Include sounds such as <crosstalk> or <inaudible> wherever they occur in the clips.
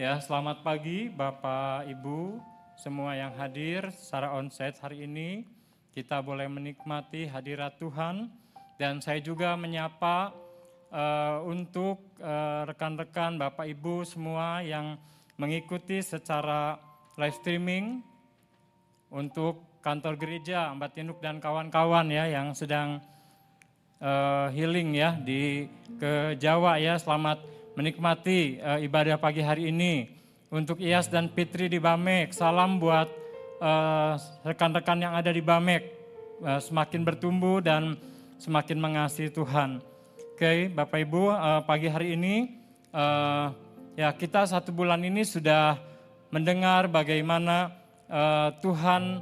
Ya, selamat pagi Bapak Ibu semua yang hadir secara onsite hari ini. Kita boleh menikmati hadirat Tuhan dan saya juga menyapa uh, untuk uh, rekan-rekan Bapak Ibu semua yang mengikuti secara live streaming untuk kantor gereja Mbak Tinuk dan kawan-kawan ya yang sedang uh, healing ya di ke Jawa ya. Selamat menikmati uh, ibadah pagi hari ini. Untuk Ias dan Fitri di Bamek, salam buat uh, rekan-rekan uh, yang ada di Bamek. Uh, semakin bertumbuh dan semakin mengasihi Tuhan. Oke, okay, Bapak Ibu, uh, pagi hari ini uh, ya kita satu bulan ini sudah mendengar bagaimana uh, Tuhan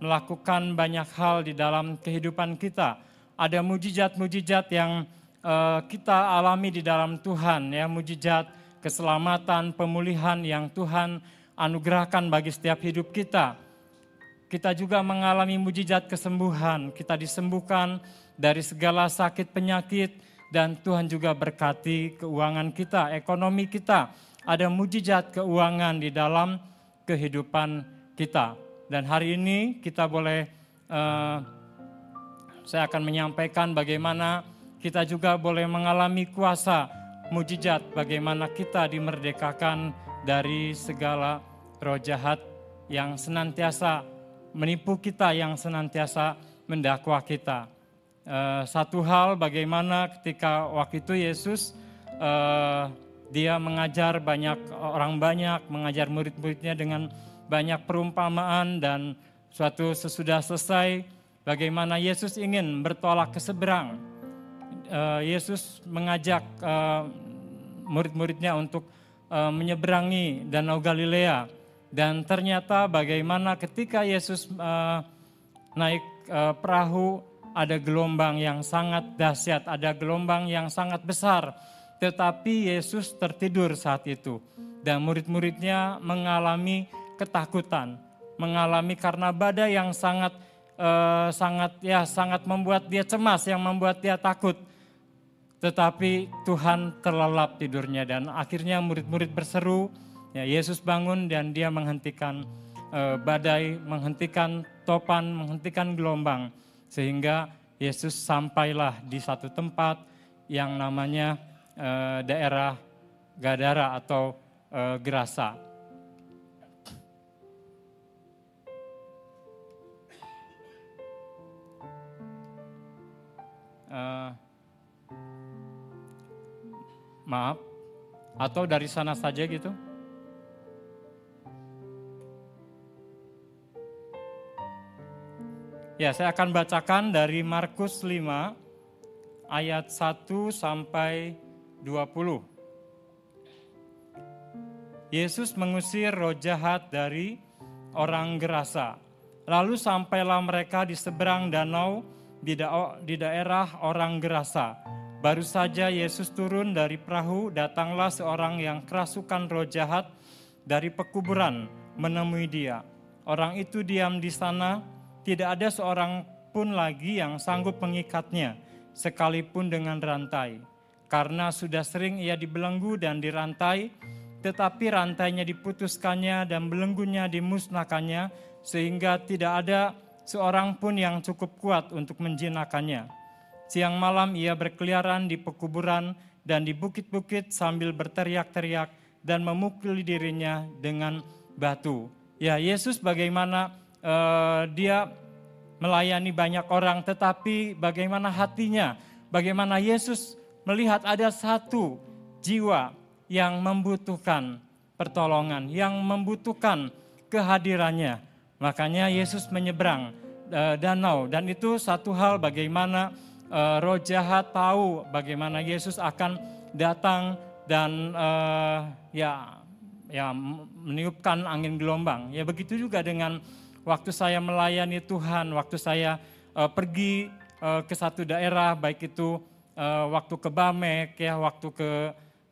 melakukan banyak hal di dalam kehidupan kita ada mujizat-mujizat yang uh, kita alami di dalam Tuhan ya mujizat keselamatan pemulihan yang Tuhan anugerahkan bagi setiap hidup kita. Kita juga mengalami mujizat kesembuhan. Kita disembuhkan dari segala sakit penyakit dan Tuhan juga berkati keuangan kita ekonomi kita. Ada mujizat keuangan di dalam kehidupan kita. Dan hari ini kita boleh uh, saya akan menyampaikan bagaimana kita juga boleh mengalami kuasa mujizat, bagaimana kita dimerdekakan dari segala roh jahat yang senantiasa menipu kita, yang senantiasa mendakwa kita. Uh, satu hal bagaimana ketika waktu itu Yesus uh, dia mengajar banyak orang banyak, mengajar murid-muridnya dengan banyak perumpamaan dan suatu sesudah selesai Bagaimana Yesus ingin bertolak ke seberang. Uh, Yesus mengajak uh, murid-muridnya untuk uh, menyeberangi Danau Galilea. Dan ternyata bagaimana ketika Yesus naik perahu, ada gelombang yang sangat dahsyat, ada gelombang yang sangat besar. Tetapi Yesus tertidur saat itu. Dan murid-muridnya mengalami ketakutan. Mengalami karena badai yang sangat sangat ya sangat membuat dia cemas, yang membuat dia takut. Tetapi Tuhan terlelap tidurnya dan akhirnya murid-murid berseru, ya Yesus bangun dan dia menghentikan uh, badai, menghentikan topan, menghentikan gelombang sehingga Yesus sampailah di satu tempat yang namanya uh, daerah Gadara atau uh, Gerasa. uh, maaf atau dari sana saja gitu? Ya, saya akan bacakan dari Markus 5 ayat 1 sampai 20. Yesus mengusir roh jahat dari orang Gerasa. Lalu sampailah mereka di seberang danau di, di daerah orang Gerasa. Baru saja Yesus turun dari perahu, datanglah seorang yang kerasukan roh jahat dari pekuburan menemui dia. Orang itu diam di sana, tidak ada seorang pun lagi yang sanggup mengikatnya, sekalipun dengan rantai. Karena sudah sering ia dibelenggu dan dirantai, tetapi rantainya diputuskannya dan belenggunya dimusnahkannya, sehingga tidak ada seorang pun yang cukup kuat untuk menjinakannya. Siang malam ia berkeliaran di pekuburan dan di bukit-bukit sambil berteriak-teriak dan memukul dirinya dengan batu. Ya, Yesus bagaimana uh, dia melayani banyak orang, tetapi bagaimana hatinya, bagaimana Yesus melihat ada satu jiwa yang membutuhkan pertolongan, yang membutuhkan kehadirannya. Makanya Yesus menyeberang uh, danau dan itu satu hal bagaimana uh, roh jahat tahu bagaimana Yesus akan datang dan uh, ya ya meniupkan angin gelombang. Ya begitu juga dengan waktu saya melayani Tuhan, waktu saya uh, pergi uh, ke satu daerah baik itu uh, waktu ke Bamek ya, waktu ke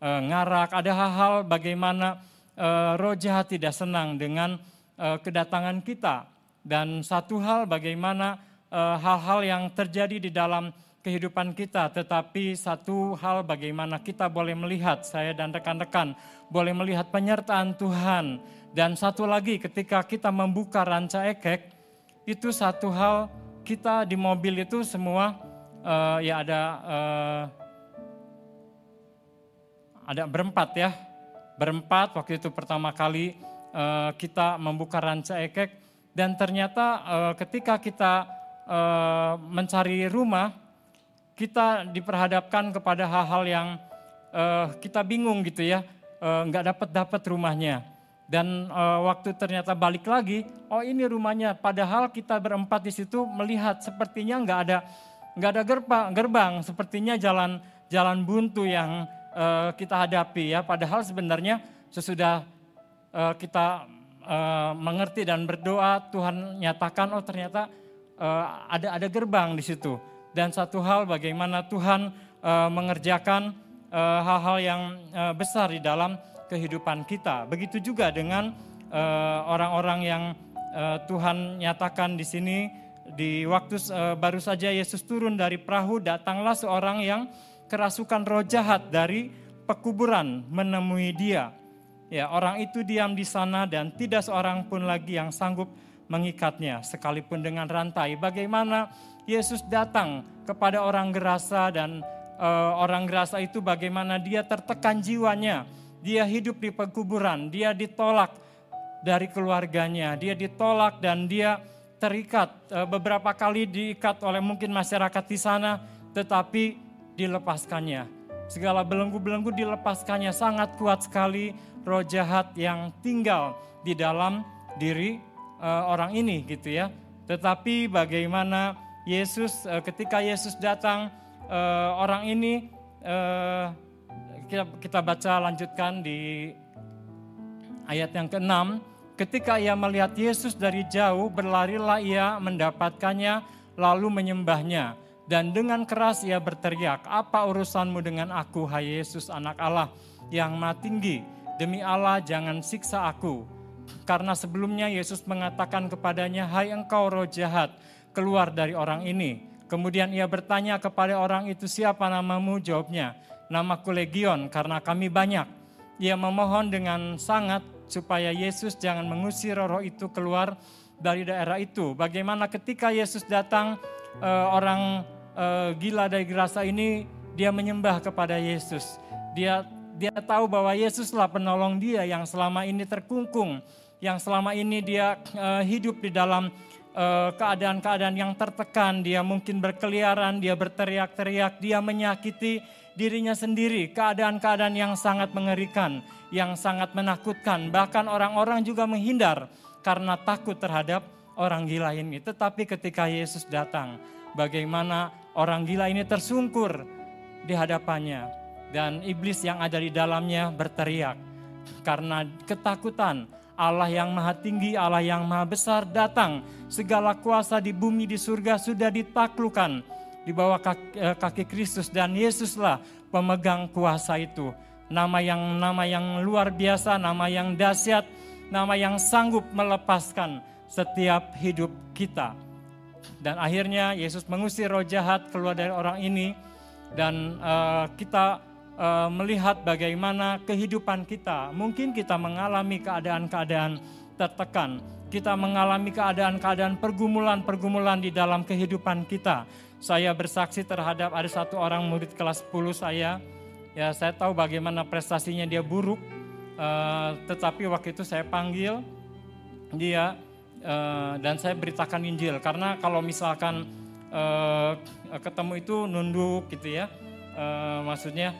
uh, Ngarak, ada hal-hal bagaimana uh, roh jahat tidak senang dengan uh, kedatangan kita. Dan satu hal bagaimana uh, hal-hal yang terjadi di dalam kehidupan kita, tetapi satu hal bagaimana kita boleh melihat, saya dan rekan-rekan boleh melihat penyertaan Tuhan. Dan satu lagi ketika kita membuka ranca ekek, itu satu hal kita di mobil itu semua uh, ya ada uh, ada berempat ya, berempat waktu itu pertama kali uh, kita membuka ranca ekek dan ternyata uh, ketika kita uh, mencari rumah kita diperhadapkan kepada hal-hal yang uh, kita bingung gitu ya, uh, nggak dapat dapat rumahnya. Dan uh, waktu ternyata balik lagi, oh ini rumahnya. Padahal kita berempat di situ melihat sepertinya nggak ada nggak ada gerbang, gerbang, sepertinya jalan jalan buntu yang uh, kita hadapi ya. Padahal sebenarnya sesudah uh, kita uh, mengerti dan berdoa, Tuhan nyatakan oh ternyata uh, ada ada gerbang di situ dan satu hal bagaimana Tuhan uh, mengerjakan eh, hal-hal uh, yang uh, besar di dalam kehidupan kita. Begitu juga dengan orang-orang uh, yang uh, Tuhan nyatakan di sini di waktu uh, baru saja Yesus turun dari perahu datanglah seorang yang kerasukan roh jahat dari pekuburan menemui dia. Ya, orang itu diam di sana dan tidak seorang pun lagi yang sanggup mengikatnya sekalipun dengan rantai. Bagaimana Yesus datang kepada orang gerasa dan uh, orang gerasa itu bagaimana dia tertekan jiwanya. Dia hidup di pekuburan, dia ditolak dari keluarganya, dia ditolak dan dia terikat uh, beberapa kali diikat oleh mungkin masyarakat di sana tetapi dilepaskannya. Segala belenggu-belenggu dilepaskannya sangat kuat sekali roh jahat yang tinggal di dalam diri uh, orang ini gitu ya. Tetapi bagaimana Yesus uh, ketika Yesus datang uh, orang ini uh, kita kita baca lanjutkan di ayat yang ke-6 ketika ia melihat Yesus dari jauh berlarilah ia mendapatkannya lalu menyembahnya. Dan dengan keras ia berteriak apa urusanmu dengan aku hai Yesus anak Allah yang maha tinggi? Demi Allah jangan siksa aku. Karena sebelumnya Yesus mengatakan kepadanya hai engkau roh jahat keluar dari orang ini. Kemudian ia bertanya kepada orang itu, siapa namamu? Jawabnya, namaku Legion karena kami banyak. Ia memohon dengan sangat supaya Yesus jangan mengusir roh itu keluar dari daerah itu. Bagaimana ketika Yesus datang, eh, orang eh, gila dari gerasa ini, dia menyembah kepada Yesus. Dia dia tahu bahwa Yesuslah penolong dia yang selama ini terkungkung, yang selama ini dia uh, hidup di dalam Eh, keadaan-keadaan yang tertekan, dia mungkin berkeliaran, dia berteriak-teriak, dia menyakiti dirinya sendiri, keadaan-keadaan yang sangat mengerikan, yang sangat menakutkan. Bahkan orang-orang juga menghindar karena takut terhadap orang gila ini. Tetapi ketika Yesus datang, bagaimana orang gila ini tersungkur di hadapannya dan iblis yang ada di dalamnya berteriak karena ketakutan Allah yang maha tinggi, Allah yang maha besar datang. Segala kuasa di bumi, di surga sudah ditaklukkan di bawah kaki, eh, kaki Kristus dan Yesuslah pemegang kuasa itu. Nama yang nama yang luar biasa, nama yang dahsyat, nama yang sanggup melepaskan setiap hidup kita. Dan akhirnya Yesus mengusir roh jahat keluar dari orang ini dan uh, kita uh, melihat bagaimana kehidupan kita. Mungkin kita mengalami keadaan-keadaan tertekan, kita mengalami keadaan-keadaan pergumulan-pergumulan di dalam kehidupan kita. Saya bersaksi terhadap ada satu orang murid kelas 10 saya, ya saya tahu bagaimana prestasinya dia buruk, uh, tetapi waktu itu saya panggil dia uh, dan saya beritakan Injil. Karena kalau misalkan uh, ketemu itu nunduk gitu ya, uh, maksudnya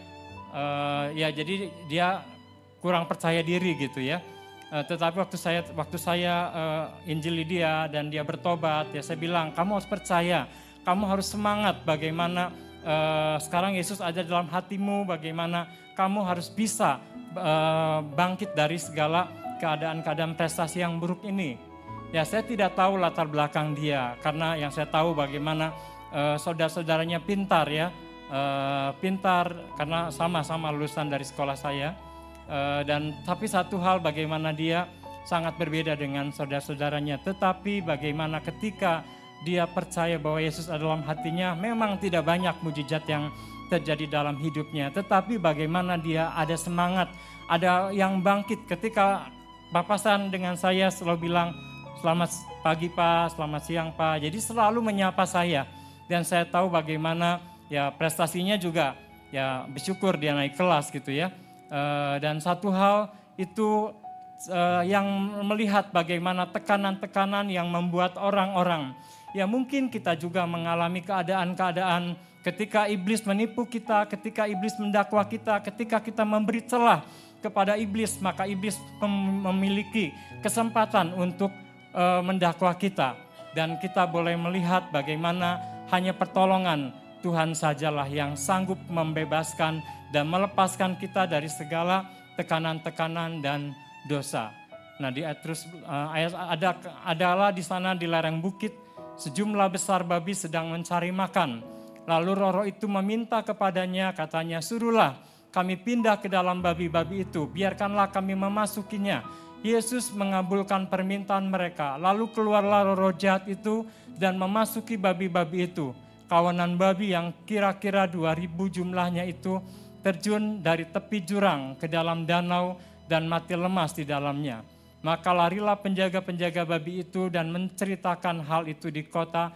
uh, ya jadi dia kurang percaya diri gitu ya. Uh, tetapi waktu saya waktu saya uh, injili dia dan dia bertobat ya saya bilang kamu harus percaya, kamu harus semangat bagaimana uh, sekarang Yesus ada dalam hatimu, bagaimana kamu harus bisa uh, bangkit dari segala keadaan-keadaan prestasi yang buruk ini. Ya saya tidak tahu latar belakang dia karena yang saya tahu bagaimana uh, saudara-saudaranya pintar ya uh, pintar karena sama-sama lulusan dari sekolah saya. Uh, dan tapi satu hal bagaimana dia sangat berbeda dengan saudara-saudaranya. Tetapi bagaimana ketika dia percaya bahwa Yesus dalam hatinya, memang tidak banyak mujizat yang terjadi dalam hidupnya. Tetapi bagaimana dia ada semangat, ada yang bangkit ketika papasan dengan saya selalu bilang, selamat pagi Pak, selamat siang Pak. Jadi selalu menyapa saya. Dan saya tahu bagaimana ya prestasinya juga ya bersyukur dia naik kelas gitu ya. Uh, dan satu hal itu uh, yang melihat bagaimana tekanan-tekanan yang membuat orang-orang ya mungkin kita juga mengalami keadaan-keadaan ketika iblis menipu kita, ketika iblis mendakwa kita, ketika kita memberi celah kepada iblis, maka iblis memiliki kesempatan untuk uh, mendakwa kita dan kita boleh melihat bagaimana hanya pertolongan Tuhan sajalah yang sanggup membebaskan dan melepaskan kita dari segala tekanan-tekanan dan dosa. Nah di terus ayat ada adalah di sana di lereng bukit sejumlah besar babi sedang mencari makan. Lalu Roro itu meminta kepadanya katanya suruhlah kami pindah ke dalam babi-babi itu biarkanlah kami memasukinya. Yesus mengabulkan permintaan mereka lalu keluarlah roh jahat itu dan memasuki babi-babi itu kawanan babi yang kira-kira 2000 jumlahnya itu terjun dari tepi jurang ke dalam danau dan mati lemas di dalamnya. Maka larilah penjaga-penjaga babi itu dan menceritakan hal itu di kota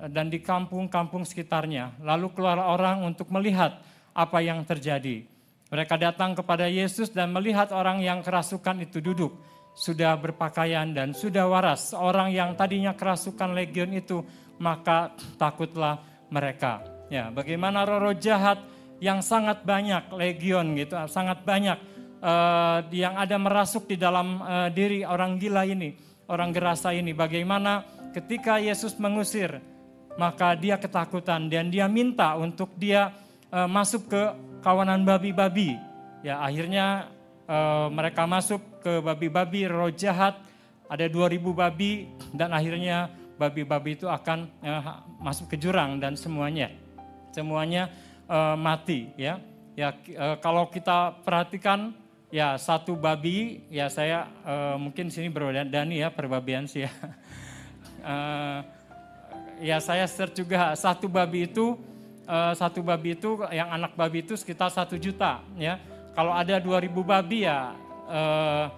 eh, dan di kampung-kampung sekitarnya. Lalu keluar orang untuk melihat apa yang terjadi. Mereka datang kepada Yesus dan melihat orang yang kerasukan itu duduk. Sudah berpakaian dan sudah waras. Orang yang tadinya kerasukan legion itu maka takutlah mereka. Ya, bagaimana roh-roh jahat yang sangat banyak legion gitu, sangat banyak uh, yang ada merasuk di dalam uh, diri orang gila ini, orang gerasa ini. Bagaimana ketika Yesus mengusir, maka dia ketakutan dan dia minta untuk dia uh, masuk ke kawanan babi-babi. Ya, akhirnya uh, mereka masuk ke babi-babi roh jahat, ada 2000 babi dan akhirnya babi-babi itu akan uh, masuk ke jurang dan semuanya semuanya uh, mati ya. Ya uh, kalau kita perhatikan ya satu babi ya saya uh, mungkin sini Dani ya perbabian sih ya. uh, <laughs> ya saya search juga satu babi itu uh, satu babi itu yang anak babi itu sekitar satu juta ya. Kalau ada 2000 babi ya uh,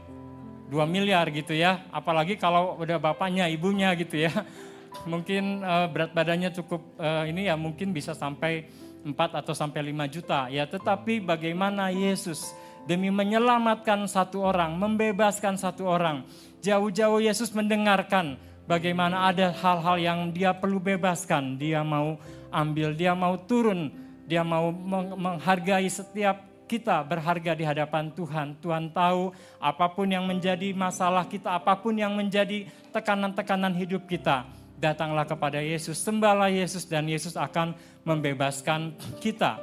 2 miliar gitu ya. Apalagi kalau udah bapaknya, ibunya gitu ya. <laughs> Mungkin uh, berat badannya cukup uh, ini ya mungkin bisa sampai 4 atau sampai 5 juta. Ya tetapi bagaimana Yesus demi menyelamatkan satu orang, membebaskan satu orang. Jauh-jauh Yesus mendengarkan bagaimana ada hal-hal yang dia perlu bebaskan. Dia mau ambil, dia mau turun, dia mau menghargai setiap kita berharga di hadapan Tuhan. Tuhan tahu apa pun yang menjadi masalah kita, apa pun yang menjadi tekanan-tekanan hidup kita. Datanglah kepada Yesus, sembahlah Yesus dan Yesus akan membebaskan kita.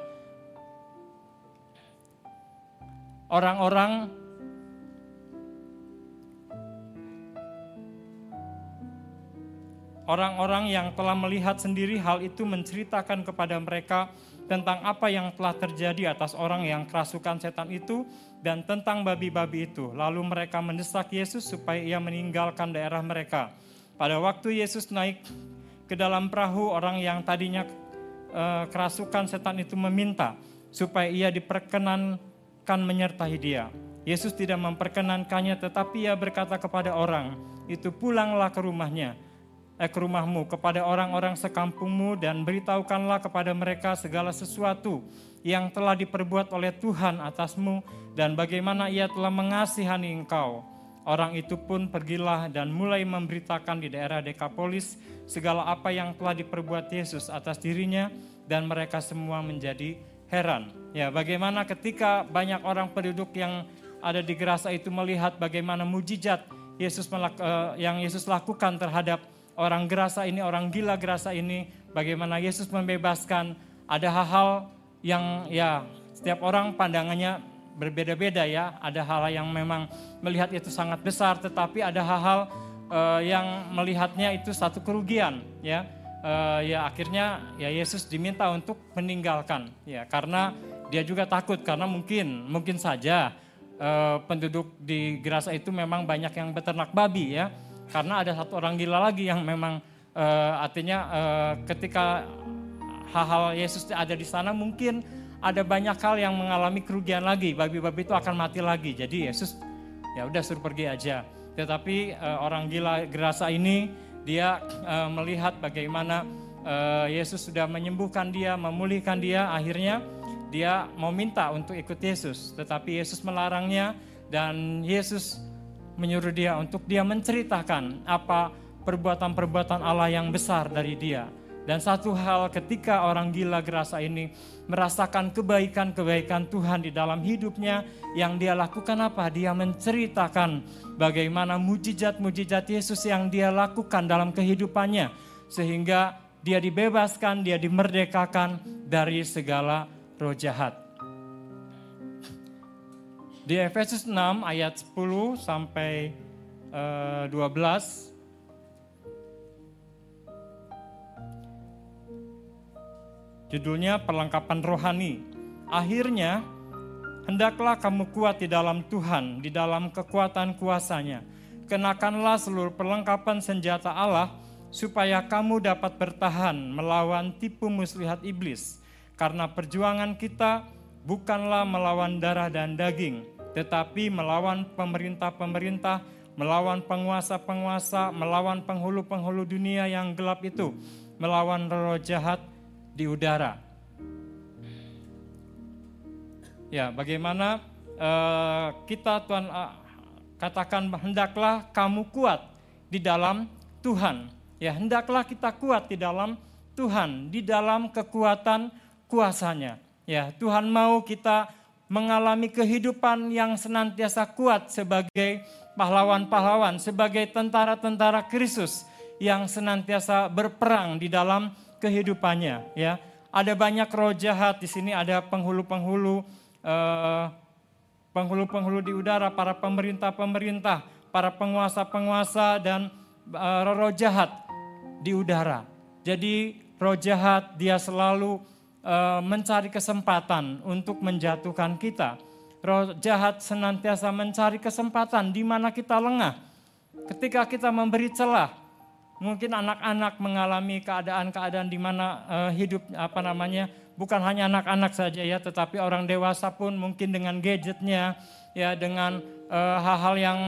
Orang-orang Orang-orang yang telah melihat sendiri hal itu menceritakan kepada mereka tentang apa yang telah terjadi atas orang yang kerasukan setan itu dan tentang babi-babi itu. Lalu mereka mendesak Yesus supaya ia meninggalkan daerah mereka. Pada waktu Yesus naik ke dalam perahu, orang yang tadinya uh, kerasukan setan itu meminta supaya ia diperkenankan menyertai dia. Yesus tidak memperkenankannya tetapi ia berkata kepada orang, itu pulanglah ke rumahnya ke rumahmu kepada orang-orang sekampungmu dan beritahukanlah kepada mereka segala sesuatu yang telah diperbuat oleh Tuhan atasmu dan bagaimana ia telah mengasihani engkau. Orang itu pun pergilah dan mulai memberitakan di daerah Dekapolis segala apa yang telah diperbuat Yesus atas dirinya dan mereka semua menjadi heran. Ya, bagaimana ketika banyak orang penduduk yang ada di Gerasa itu melihat bagaimana mujizat Yesus eh, yang Yesus lakukan terhadap orang gerasa ini, orang gila gerasa ini, bagaimana Yesus membebaskan. Ada hal-hal yang ya setiap orang pandangannya berbeda-beda ya. Ada hal yang memang melihat itu sangat besar, tetapi ada hal-hal uh, yang melihatnya itu satu kerugian ya. Uh, ya akhirnya ya Yesus diminta untuk meninggalkan ya karena dia juga takut karena mungkin mungkin saja uh, penduduk di Gerasa itu memang banyak yang beternak babi ya karena ada satu orang gila lagi yang memang Uh, artinya uh, ketika hal-hal Yesus ada di sana mungkin ada banyak hal yang mengalami kerugian lagi. Babi-babi itu akan mati lagi. Jadi Yesus ya udah suruh pergi aja. Tetapi uh, orang gila gerasa ini dia uh, melihat bagaimana uh, Yesus sudah menyembuhkan dia, memulihkan dia. Akhirnya dia mau minta untuk ikut Yesus, tetapi Yesus melarangnya dan Yesus menyuruh dia untuk dia menceritakan apa perbuatan-perbuatan Allah yang besar dari dia. Dan satu hal ketika orang gila gerasa ini merasakan kebaikan-kebaikan Tuhan di dalam hidupnya, yang dia lakukan apa? Dia menceritakan bagaimana mujizat-mujizat Yesus yang dia lakukan dalam kehidupannya. Sehingga dia dibebaskan, dia dimerdekakan dari segala roh jahat. Di Efesus 6 ayat 10 sampai uh, eh, 12 Judulnya perlengkapan rohani. Akhirnya, hendaklah kamu kuat di dalam Tuhan, di dalam kekuatan kuasanya. Kenakanlah seluruh perlengkapan senjata Allah, supaya kamu dapat bertahan melawan tipu muslihat iblis. Karena perjuangan kita bukanlah melawan darah dan daging, tetapi melawan pemerintah-pemerintah, melawan penguasa-penguasa, melawan penghulu-penghulu dunia yang gelap itu, melawan roh jahat di udara. Ya, bagaimana uh, kita Tuhan uh, katakan hendaklah kamu kuat di dalam Tuhan. Ya, hendaklah kita kuat di dalam Tuhan, di dalam kekuatan kuasanya. Ya, Tuhan mau kita mengalami kehidupan yang senantiasa kuat sebagai pahlawan-pahlawan, sebagai tentara-tentara Kristus yang senantiasa berperang di dalam kehidupannya ya. Ada banyak roh jahat di sini ada penghulu-penghulu eh, penghulu-penghulu di udara, para pemerintah-pemerintah, para penguasa-penguasa dan eh, roh jahat di udara. Jadi roh jahat dia selalu eh, mencari kesempatan untuk menjatuhkan kita. Roh jahat senantiasa mencari kesempatan di mana kita lengah. Ketika kita memberi celah, mungkin anak-anak mengalami keadaan-keadaan di mana uh, hidup apa namanya bukan hanya anak-anak saja ya tetapi orang dewasa pun mungkin dengan gadgetnya ya dengan eh, hal-hal yang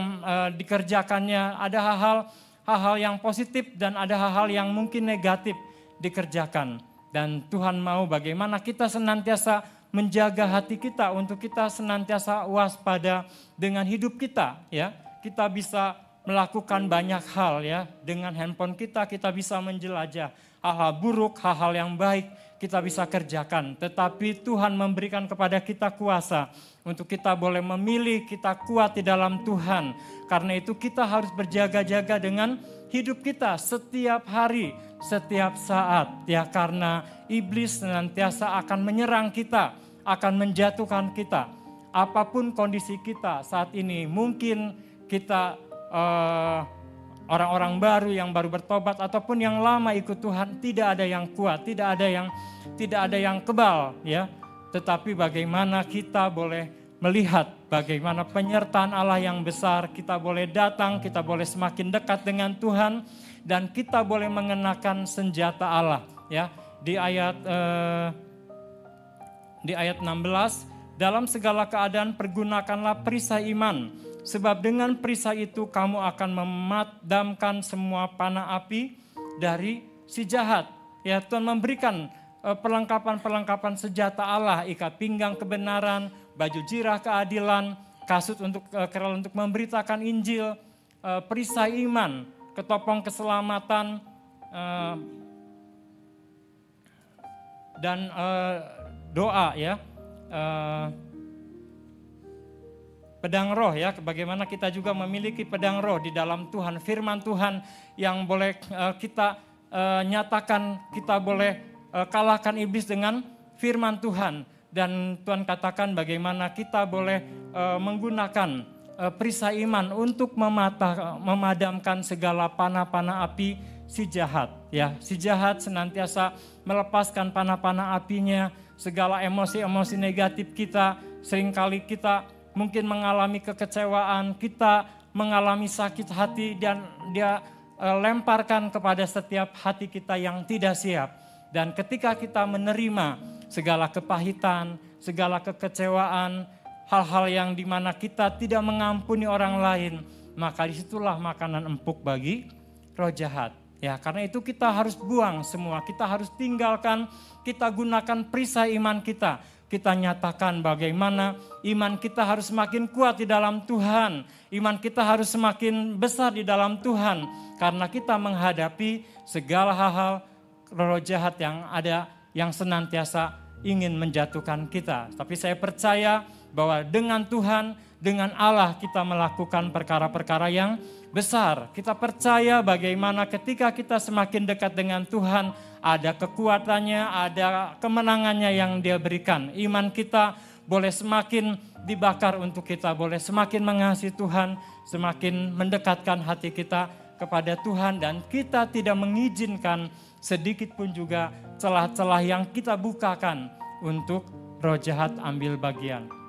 dikerjakannya ada hal-hal hal-hal yang positif dan ada hal-hal yang mungkin negatif dikerjakan dan Tuhan mau bagaimana kita senantiasa menjaga hati kita untuk kita senantiasa waspada dengan hidup kita ya kita bisa melakukan banyak hal ya. Dengan handphone kita kita bisa menjelajah hal-hal buruk, hal-hal yang baik kita bisa kerjakan. Tetapi Tuhan memberikan kepada kita kuasa untuk kita boleh memilih, kita kuat di dalam Tuhan. Karena itu kita harus berjaga-jaga dengan hidup kita setiap hari, setiap saat. Ya karena iblis senantiasa akan menyerang kita, akan menjatuhkan kita. Apa pun kondisi kita saat ini, mungkin kita eh, orang-orang baru yang baru bertobat ataupun yang lama ikut Tuhan tidak ada yang kuat, tidak ada yang tidak ada yang kebal ya. Tetapi bagaimana kita boleh melihat bagaimana penyertaan Allah yang besar, kita boleh datang, kita boleh semakin dekat dengan Tuhan dan kita boleh mengenakan senjata Allah ya. Di ayat eh, di ayat 16 dalam segala keadaan pergunakanlah perisai iman Sebab dengan perisai itu kamu akan memadamkan semua panah api dari si jahat. Ya Tuhan memberikan eh, perlengkapan-perlengkapan senjata Allah, ikat pinggang kebenaran, baju jirah keadilan, kasut untuk uh, kerel untuk memberitakan Injil, uh, perisai iman, ketopong keselamatan, uh, dan uh, doa ya. Uh, pedang roh ya, bagaimana kita juga memiliki pedang roh di dalam Tuhan, firman Tuhan yang boleh uh, kita uh, nyatakan, kita boleh uh, kalahkan iblis dengan firman Tuhan. Dan Tuhan katakan bagaimana kita boleh uh, menggunakan perisai iman untuk mematah, memadamkan segala panah-panah api si jahat. Ya, si jahat senantiasa melepaskan panah-panah apinya, segala emosi-emosi negatif kita, sering kali kita mungkin mengalami kekecewaan, kita mengalami sakit hati dan dia uh, lemparkan kepada setiap hati kita yang tidak siap. Dan ketika kita menerima segala kepahitan, segala kekecewaan, hal-hal yang di mana kita tidak mengampuni orang lain, maka di situlah makanan empuk bagi roh jahat. Ya, karena itu kita harus buang semua, kita harus tinggalkan, kita gunakan perisai iman kita. Kita nyatakan bagaimana iman kita harus semakin kuat di dalam Tuhan. Iman kita harus semakin besar di dalam Tuhan. Karena kita menghadapi segala hal-hal roh jahat yang ada yang senantiasa ingin menjatuhkan kita. Tapi saya percaya bahwa dengan Tuhan, dengan Allah kita melakukan perkara-perkara yang besar. Kita percaya bagaimana ketika kita semakin dekat dengan Tuhan, ada kekuatannya, ada kemenangannya yang dia berikan. Iman kita boleh semakin dibakar untuk kita, boleh semakin mengasihi Tuhan, semakin mendekatkan hati kita kepada Tuhan dan kita tidak mengizinkan sedikit pun juga celah-celah yang kita bukakan untuk roh jahat ambil bagian.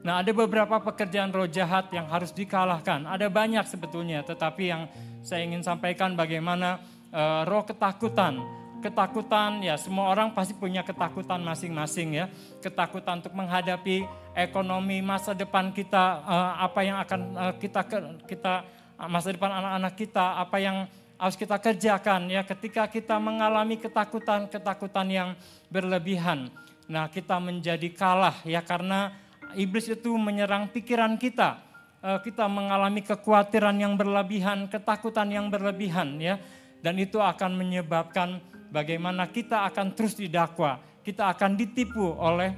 Nah, ada beberapa pekerjaan roh jahat yang harus dikalahkan. Ada banyak sebetulnya, tetapi yang saya ingin sampaikan bagaimana uh, roh ketakutan. Ketakutan ya semua orang pasti punya ketakutan masing-masing ya. Ketakutan untuk menghadapi ekonomi masa depan kita, uh, apa yang akan uh, kita kita masa depan anak-anak kita, apa yang harus kita kerjakan ya ketika kita mengalami ketakutan-ketakutan yang berlebihan. Nah, kita menjadi kalah ya karena iblis itu menyerang pikiran kita. Eh, kita mengalami kekhawatiran yang berlebihan, ketakutan yang berlebihan ya. Dan itu akan menyebabkan bagaimana kita akan terus didakwa. Kita akan ditipu oleh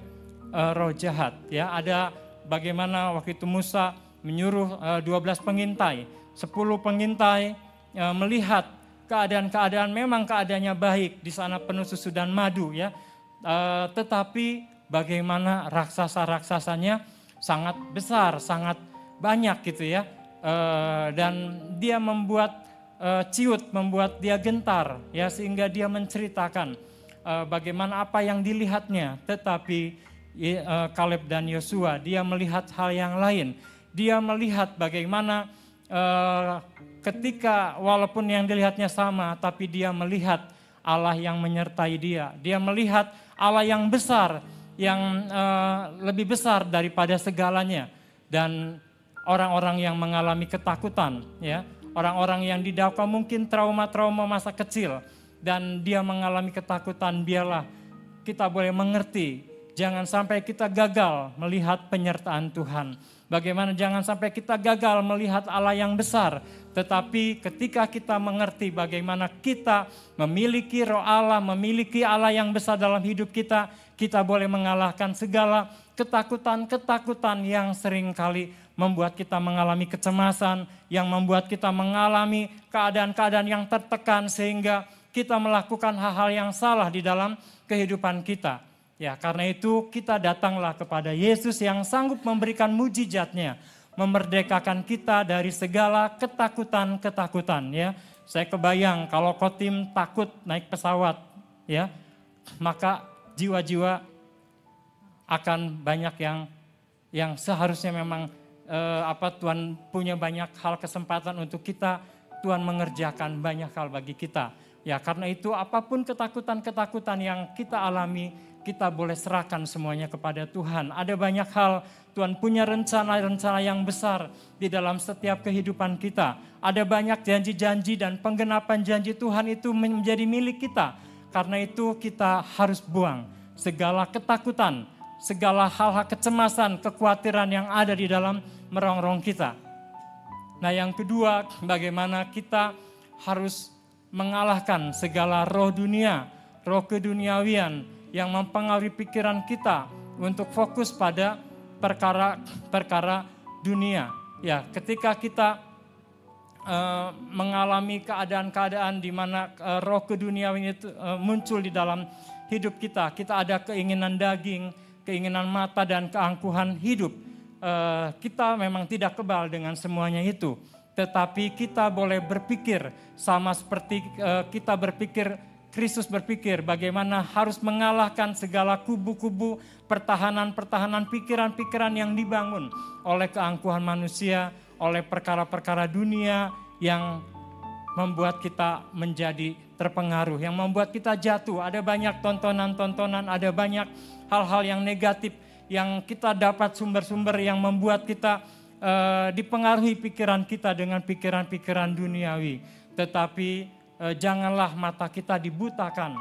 uh, roh jahat ya. Ada bagaimana waktu itu Musa menyuruh uh, eh, 12 pengintai, 10 pengintai uh, melihat keadaan-keadaan memang keadaannya baik di sana penuh susu dan madu ya. Uh, tetapi bagaimana raksasa-raksasanya sangat besar, sangat banyak gitu ya. E, dan dia membuat e, ciut, membuat dia gentar ya sehingga dia menceritakan e, bagaimana apa yang dilihatnya. Tetapi e, Kaleb dan Yosua dia melihat hal yang lain. Dia melihat bagaimana ketika walaupun yang dilihatnya sama tapi dia melihat Allah yang menyertai dia. Dia melihat Allah yang besar yang uh, lebih besar daripada segalanya. Dan orang-orang yang mengalami ketakutan ya orang-orang yang didakwa mungkin trauma-trauma masa kecil dan dia mengalami ketakutan biarlah kita boleh mengerti jangan sampai kita gagal melihat penyertaan Tuhan bagaimana jangan sampai kita gagal melihat Allah yang besar tetapi ketika kita mengerti bagaimana kita memiliki roh Allah, memiliki Allah yang besar dalam hidup kita, kita boleh mengalahkan segala ketakutan-ketakutan yang sering kali membuat kita mengalami kecemasan, yang membuat kita mengalami keadaan-keadaan yang tertekan sehingga kita melakukan hal-hal yang salah di dalam kehidupan kita. Ya, karena itu kita datanglah kepada Yesus yang sanggup memberikan mujizatnya memerdekakan kita dari segala ketakutan-ketakutan ya. Saya kebayang kalau Kotim takut naik pesawat ya, maka jiwa-jiwa akan banyak yang yang seharusnya memang eh, apa Tuhan punya banyak hal kesempatan untuk kita, Tuhan mengerjakan banyak hal bagi kita. Ya karena itu apa pun ketakutan-ketakutan yang kita alami, kita boleh serahkan semuanya kepada Tuhan. Ada banyak hal Tuhan punya rencana-rencana yang besar di dalam setiap kehidupan kita. Ada banyak janji-janji dan penggenapan janji Tuhan itu menjadi milik kita. Karena itu kita harus buang segala ketakutan, segala hal-hal kecemasan, kekhawatiran yang ada di dalam merongrong kita. Nah yang kedua, bagaimana kita harus mengalahkan segala roh dunia, roh keduniawian yang mempengaruhi pikiran kita untuk fokus pada perkara-perkara dunia. Ya, ketika kita uh, mengalami keadaan-keadaan di mana uh, roh keduniawian itu uh, muncul di dalam hidup kita, kita ada keinginan daging, keinginan mata dan keangkuhan hidup. Uh, kita memang tidak kebal dengan semuanya itu, tetapi kita boleh berpikir sama seperti uh, kita berpikir Kristus berpikir bagaimana harus mengalahkan segala kubu-kubu pertahanan-pertahanan pikiran-pikiran yang dibangun oleh keangkuhan manusia, oleh perkara-perkara dunia yang membuat kita menjadi terpengaruh, yang membuat kita jatuh. Ada banyak tontonan-tontonan, ada banyak hal-hal yang negatif yang kita dapat sumber-sumber yang membuat kita uh, dipengaruhi pikiran kita dengan pikiran-pikiran duniawi. Tetapi uh, janganlah mata kita dibutakan.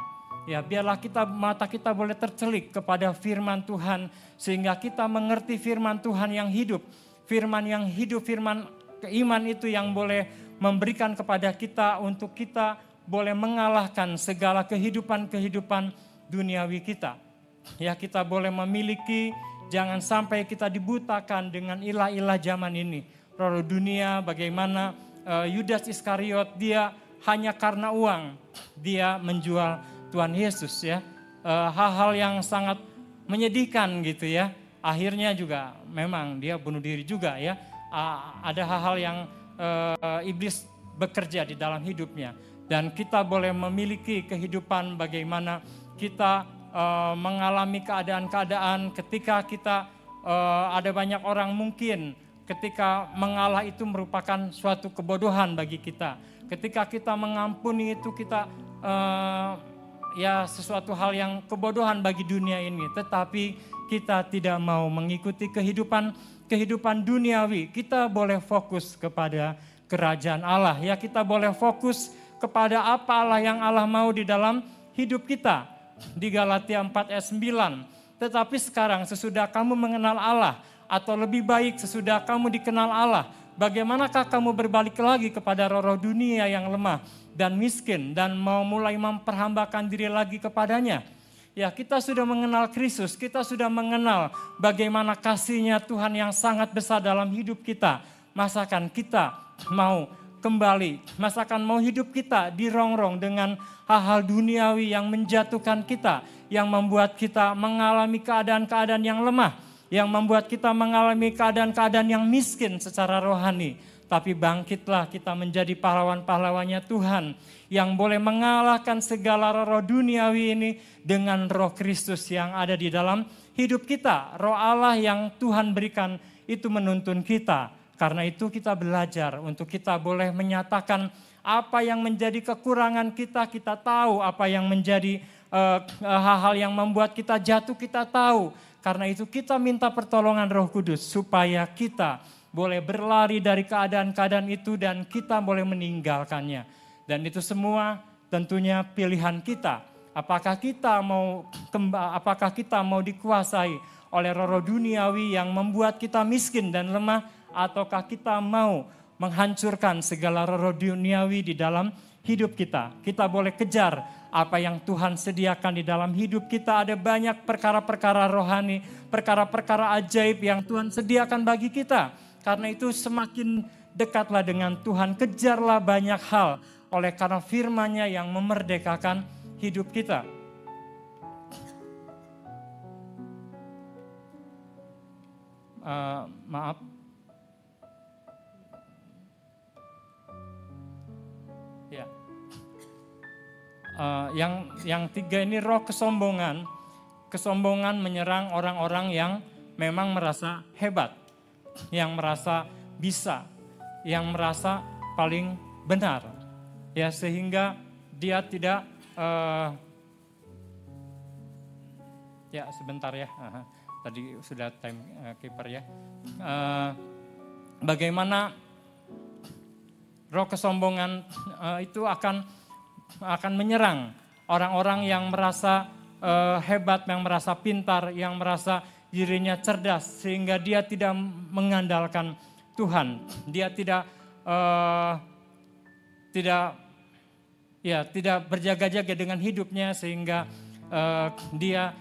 Ya, biarlah kita mata kita boleh tercelik kepada firman Tuhan sehingga kita mengerti firman Tuhan yang hidup. Firman yang hidup, firman keiman itu yang boleh memberikan kepada kita untuk kita boleh mengalahkan segala kehidupan-kehidupan duniawi kita. Ya kita boleh memiliki, jangan sampai kita dibutakan dengan ilah-ilah zaman ini. Roh dunia bagaimana uh, Yudas Iskariot dia hanya karena uang dia menjual Tuhan Yesus ya. Eh, hal-hal yang sangat menyedihkan gitu ya. Akhirnya juga memang dia bunuh diri juga ya. Uh, ada hal-hal yang uh, iblis bekerja di dalam hidupnya dan kita boleh memiliki kehidupan bagaimana kita uh, mengalami keadaan-keadaan ketika kita uh, ada banyak orang mungkin ketika mengalah itu merupakan suatu kebodohan bagi kita. Ketika kita mengampuni itu kita uh, ya sesuatu hal yang kebodohan bagi dunia ini, tetapi kita tidak mau mengikuti kehidupan kehidupan duniawi, kita boleh fokus kepada kerajaan Allah. Ya kita boleh fokus kepada apa Allah yang Allah mau di dalam hidup kita. Di Galatia 4 ayat 9. Tetapi sekarang sesudah kamu mengenal Allah atau lebih baik sesudah kamu dikenal Allah, bagaimanakah kamu berbalik lagi kepada roh-roh dunia yang lemah dan miskin dan mau mulai memperhambakan diri lagi kepadanya? Ya kita sudah mengenal Kristus, kita sudah mengenal bagaimana kasihnya Tuhan yang sangat besar dalam hidup kita. Masakan kita mau kembali, masakan mau hidup kita dirongrong dengan hal-hal duniawi yang menjatuhkan kita, yang membuat kita mengalami keadaan-keadaan yang lemah, yang membuat kita mengalami keadaan-keadaan yang miskin secara rohani tapi bangkitlah kita menjadi pahlawan-pahlawannya Tuhan yang boleh mengalahkan segala roh duniawi ini dengan roh Kristus yang ada di dalam hidup kita. Roh Allah yang Tuhan berikan itu menuntun kita. Karena itu kita belajar untuk kita boleh menyatakan apa yang menjadi kekurangan kita, kita tahu apa yang menjadi eh, hal-hal uh, uh, yang membuat kita jatuh, kita tahu. Karena itu kita minta pertolongan Roh Kudus supaya kita boleh berlari dari keadaan-keadaan itu dan kita boleh meninggalkannya. Dan itu semua tentunya pilihan kita. Apakah kita mau apakah kita mau dikuasai oleh roh duniawi yang membuat kita miskin dan lemah ataukah kita mau menghancurkan segala roh duniawi di dalam hidup kita. Kita boleh kejar apa yang Tuhan sediakan di dalam hidup kita. Ada banyak perkara-perkara rohani, perkara-perkara ajaib yang Tuhan sediakan bagi kita karena itu semakin dekatlah dengan Tuhan, kejarlah banyak hal oleh karena firman-Nya yang memerdekakan hidup kita. Uh, maaf. Uh, yang yang tiga ini roh kesombongan. Kesombongan menyerang orang-orang yang memang merasa hebat yang merasa bisa, yang merasa paling benar. Ya sehingga dia tidak uh, ya sebentar ya. Aha, tadi sudah time uh, keeper ya. Uh, bagaimana roh kesombongan uh, itu akan akan menyerang orang-orang yang merasa uh, hebat, yang merasa pintar, yang merasa dirinya cerdas sehingga dia tidak mengandalkan Tuhan. Dia tidak uh, tidak ya tidak berjaga-jaga dengan hidupnya sehingga uh, dia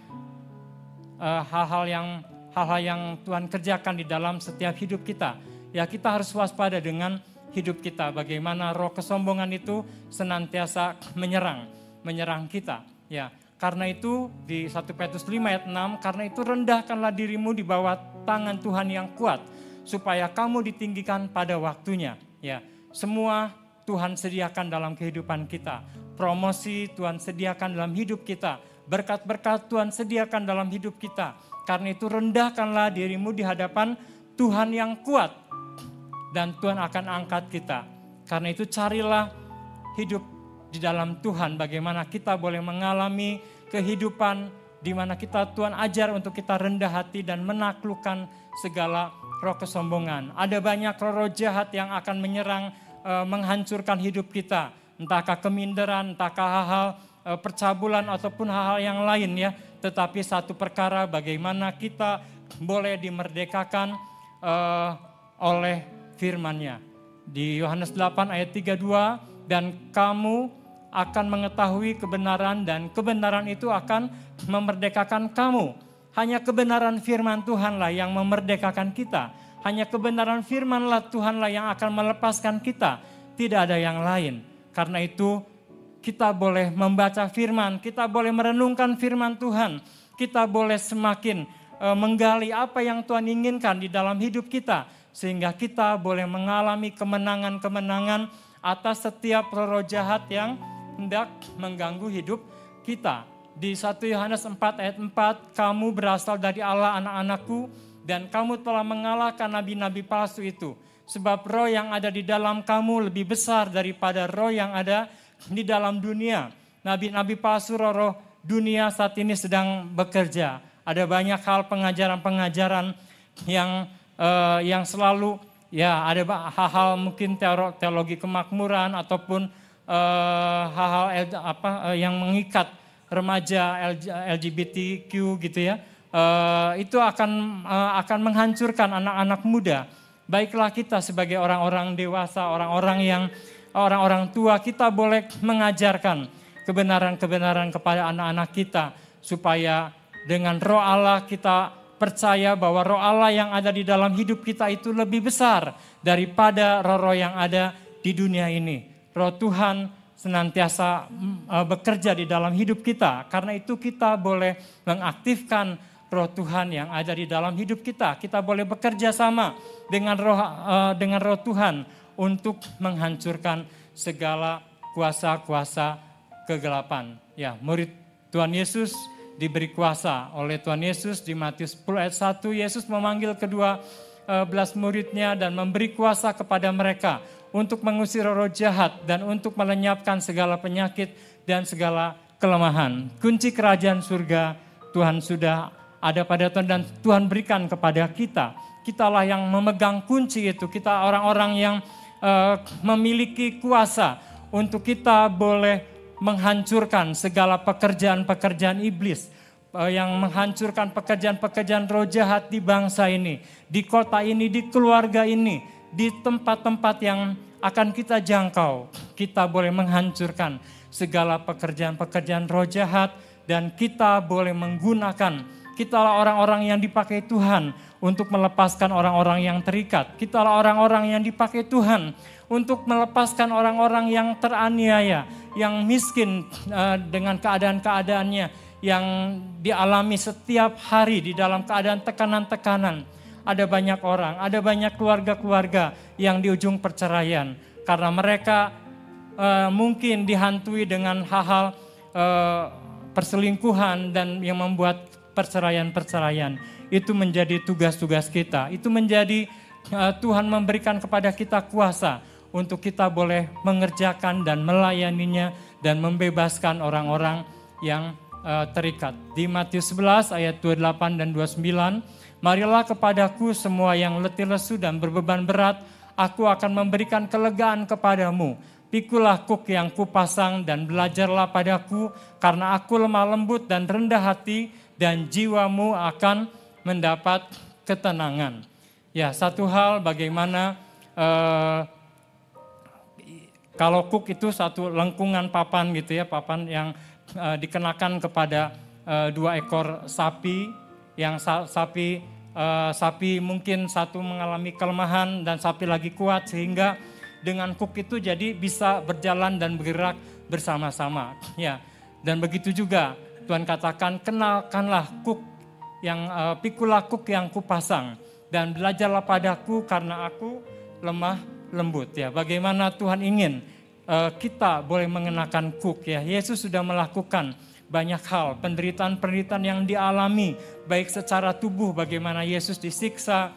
hal-hal uh, yang hal-hal yang Tuhan kerjakan di dalam setiap hidup kita. Ya kita harus waspada dengan hidup kita. Bagaimana roh kesombongan itu senantiasa menyerang, menyerang kita. Ya, karena itu di 1 Petrus 5 ayat 6, karena itu rendahkanlah dirimu di bawah tangan Tuhan yang kuat supaya kamu ditinggikan pada waktunya. Ya, semua Tuhan sediakan dalam kehidupan kita. Promosi Tuhan sediakan dalam hidup kita. Berkat-berkat Tuhan sediakan dalam hidup kita. Karena itu rendahkanlah dirimu di hadapan Tuhan yang kuat. Dan Tuhan akan angkat kita. Karena itu carilah hidup di dalam Tuhan. Bagaimana kita boleh mengalami kehidupan di mana kita Tuhan ajar untuk kita rendah hati dan menaklukkan segala roh kesombongan. Ada banyak roh, -roh jahat yang akan menyerang, e, menghancurkan hidup kita. Entahkah keminderan, entahkah hal-hal e, percabulan ataupun hal-hal yang lain ya. Tetapi satu perkara bagaimana kita boleh dimerdekakan e, oleh firman-Nya. Di Yohanes 8 ayat 32, dan kamu akan mengetahui kebenaran dan kebenaran itu akan memerdekakan kamu. Hanya kebenaran firman Tuhanlah yang memerdekakan kita. Hanya kebenaran firmanlah Tuhanlah yang akan melepaskan kita. Tidak ada yang lain. Karena itu kita boleh membaca firman, kita boleh merenungkan firman Tuhan. Kita boleh semakin e, menggali apa yang Tuhan inginkan di dalam hidup kita. Sehingga kita boleh mengalami kemenangan-kemenangan atas setiap roh jahat yang hendak mengganggu hidup kita. Di 1 Yohanes 4 ayat 4, kamu berasal dari Allah anak-anakku dan kamu telah mengalahkan nabi-nabi palsu itu. Sebab roh yang ada di dalam kamu lebih besar daripada roh yang ada di dalam dunia. Nabi-nabi palsu roh-roh dunia saat ini sedang bekerja. Ada banyak hal pengajaran-pengajaran yang uh, yang selalu ya ada hal-hal mungkin teologi kemakmuran ataupun Eh, hal-hal uh, apa uh, yang mengikat remaja LGBTQ gitu ya, uh, itu akan uh, akan menghancurkan anak-anak muda. Baiklah kita sebagai orang-orang dewasa, orang-orang yang orang-orang tua, kita boleh mengajarkan kebenaran-kebenaran kepada anak-anak kita supaya dengan roh Allah kita percaya bahwa roh Allah yang ada di dalam hidup kita itu lebih besar daripada roh-roh yang ada di dunia ini roh Tuhan senantiasa mm, eh, bekerja di dalam hidup kita. Karena itu kita boleh mengaktifkan roh Tuhan yang ada di dalam hidup kita. Kita boleh bekerja sama dengan roh eh, dengan roh Tuhan untuk menghancurkan segala kuasa-kuasa kegelapan. Ya, murid Tuhan Yesus diberi kuasa oleh Tuhan Yesus di Matius 10 ayat 1 Yesus memanggil kedua eh, belas muridnya dan memberi kuasa kepada mereka untuk mengusir roh jahat dan untuk melenyapkan segala penyakit dan segala kelemahan. Kunci kerajaan surga Tuhan sudah ada pada Tuhan dan Tuhan berikan kepada kita. Kitalah yang memegang kunci itu. Kita orang-orang yang uh, memiliki kuasa untuk kita boleh menghancurkan segala pekerjaan-pekerjaan iblis uh, yang menghancurkan pekerjaan-pekerjaan roh jahat di bangsa ini, di kota ini, di keluarga ini, di tempat-tempat yang akan kita jangkau. Kita boleh menghancurkan segala pekerjaan-pekerjaan roh jahat dan kita boleh menggunakan kitalah orang-orang yang dipakai Tuhan untuk melepaskan orang-orang yang terikat. Kitalah orang-orang yang dipakai Tuhan untuk melepaskan orang-orang yang teraniaya, yang miskin uh, dengan keadaan-keadaannya yang dialami setiap hari di dalam keadaan tekanan-tekanan ada banyak orang, ada banyak keluarga-keluarga yang di ujung perceraian karena mereka uh, mungkin dihantui dengan hal-hal uh, perselingkuhan dan yang membuat perceraian-perceraian. Itu menjadi tugas-tugas kita. Itu menjadi uh, Tuhan memberikan kepada kita kuasa untuk kita boleh mengerjakan dan melayaninya dan membebaskan orang-orang yang uh, terikat. Di Matius 11 ayat 28 dan 29 Marilah kepadaku semua yang letih lesu dan berbeban berat, aku akan memberikan kelegaan kepadamu. Pikulah kuk yang kupasang dan belajarlah padaku, karena aku lemah lembut dan rendah hati, dan jiwamu akan mendapat ketenangan. Ya, satu hal bagaimana eh, kalau kuk itu satu lengkungan papan gitu ya, papan yang eh, dikenakan kepada eh, dua ekor sapi yang sapi uh, sapi mungkin satu mengalami kelemahan dan sapi lagi kuat sehingga dengan kuk itu jadi bisa berjalan dan bergerak bersama-sama ya dan begitu juga Tuhan katakan kenalkanlah kuk yang uh, pikulah kuk yang kupasang. Dan belajarlah padaku karena aku lemah lembut ya. Bagaimana Tuhan ingin uh, kita boleh mengenakan kuk ya. Yesus sudah melakukan banyak hal, penderitaan-penderitaan yang dialami, baik secara tubuh bagaimana Yesus disiksa,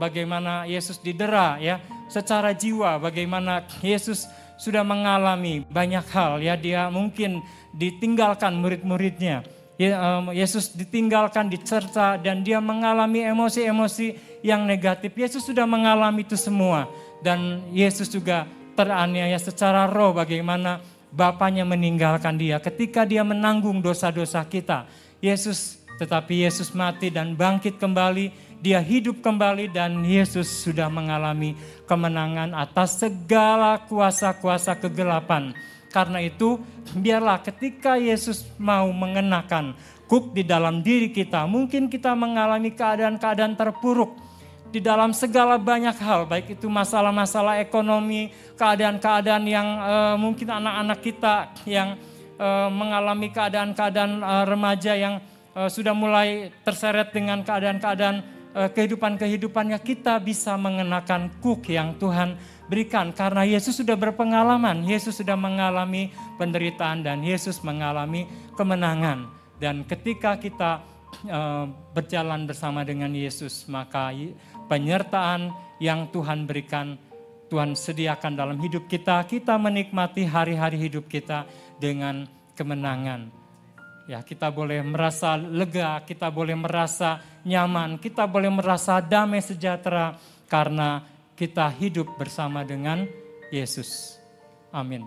bagaimana Yesus didera ya, secara jiwa bagaimana Yesus sudah mengalami banyak hal ya. Dia mungkin ditinggalkan murid-muridnya. ya, Yesus ditinggalkan dicerca dan dia mengalami emosi-emosi yang negatif Yesus sudah mengalami itu semua dan Yesus juga teraniaya secara roh bagaimana Bapaknya meninggalkan dia ketika dia menanggung dosa-dosa kita. Yesus tetapi Yesus mati dan bangkit kembali, dia hidup kembali dan Yesus sudah mengalami kemenangan atas segala kuasa-kuasa kegelapan. Karena itu, biarlah ketika Yesus mau mengenakan kuk di dalam diri kita, mungkin kita mengalami keadaan-keadaan terpuruk di dalam segala banyak hal, baik itu masalah-masalah ekonomi, keadaan-keadaan yang uh, mungkin anak-anak kita yang uh, mengalami keadaan-keadaan uh, remaja yang sudah mulai terseret dengan keadaan-keadaan kehidupan-kehidupannya, kita bisa mengenakan kuk yang Tuhan berikan karena Yesus sudah berpengalaman, Yesus sudah mengalami penderitaan dan Yesus mengalami kemenangan. Dan ketika kita uh, berjalan bersama dengan Yesus, maka penyertaan yang Tuhan berikan, Tuhan sediakan dalam hidup kita, kita menikmati hari-hari hidup kita dengan kemenangan. Ya, kita boleh merasa lega, kita boleh merasa nyaman, kita boleh merasa damai sejahtera karena kita hidup bersama dengan Yesus. Amin.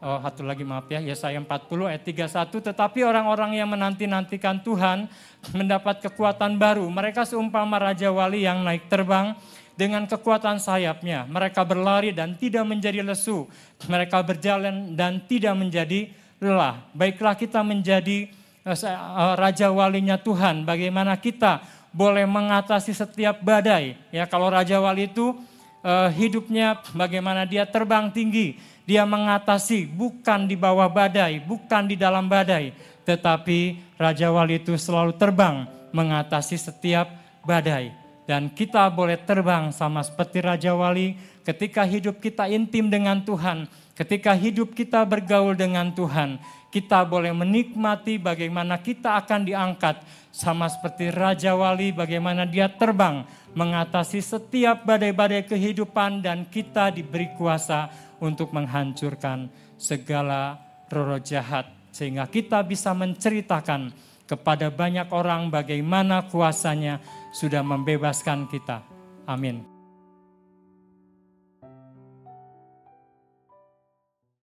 Oh, satu lagi maaf ya, Yesaya 40 ayat 31. Tetapi orang-orang yang menanti-nantikan Tuhan mendapat kekuatan baru. Mereka seumpama Raja Wali yang naik terbang dengan kekuatan sayapnya. Mereka berlari dan tidak menjadi lesu. Mereka berjalan dan tidak menjadi lelah. Baiklah kita menjadi eh, eh, Raja Walinya Tuhan. Bagaimana kita boleh mengatasi setiap badai. Ya kalau Raja Wali itu eh, hidupnya bagaimana dia terbang tinggi dia mengatasi bukan di bawah badai, bukan di dalam badai, tetapi Raja Wali itu selalu terbang mengatasi setiap badai. Dan kita boleh terbang sama seperti Raja Wali ketika hidup kita intim dengan Tuhan, ketika hidup kita bergaul dengan Tuhan, kita boleh menikmati bagaimana kita akan diangkat sama seperti Raja Wali, bagaimana dia terbang mengatasi setiap badai-badai kehidupan dan kita diberi kuasa untuk menghancurkan segala roh jahat sehingga kita bisa menceritakan kepada banyak orang bagaimana kuasanya sudah membebaskan kita. Amin.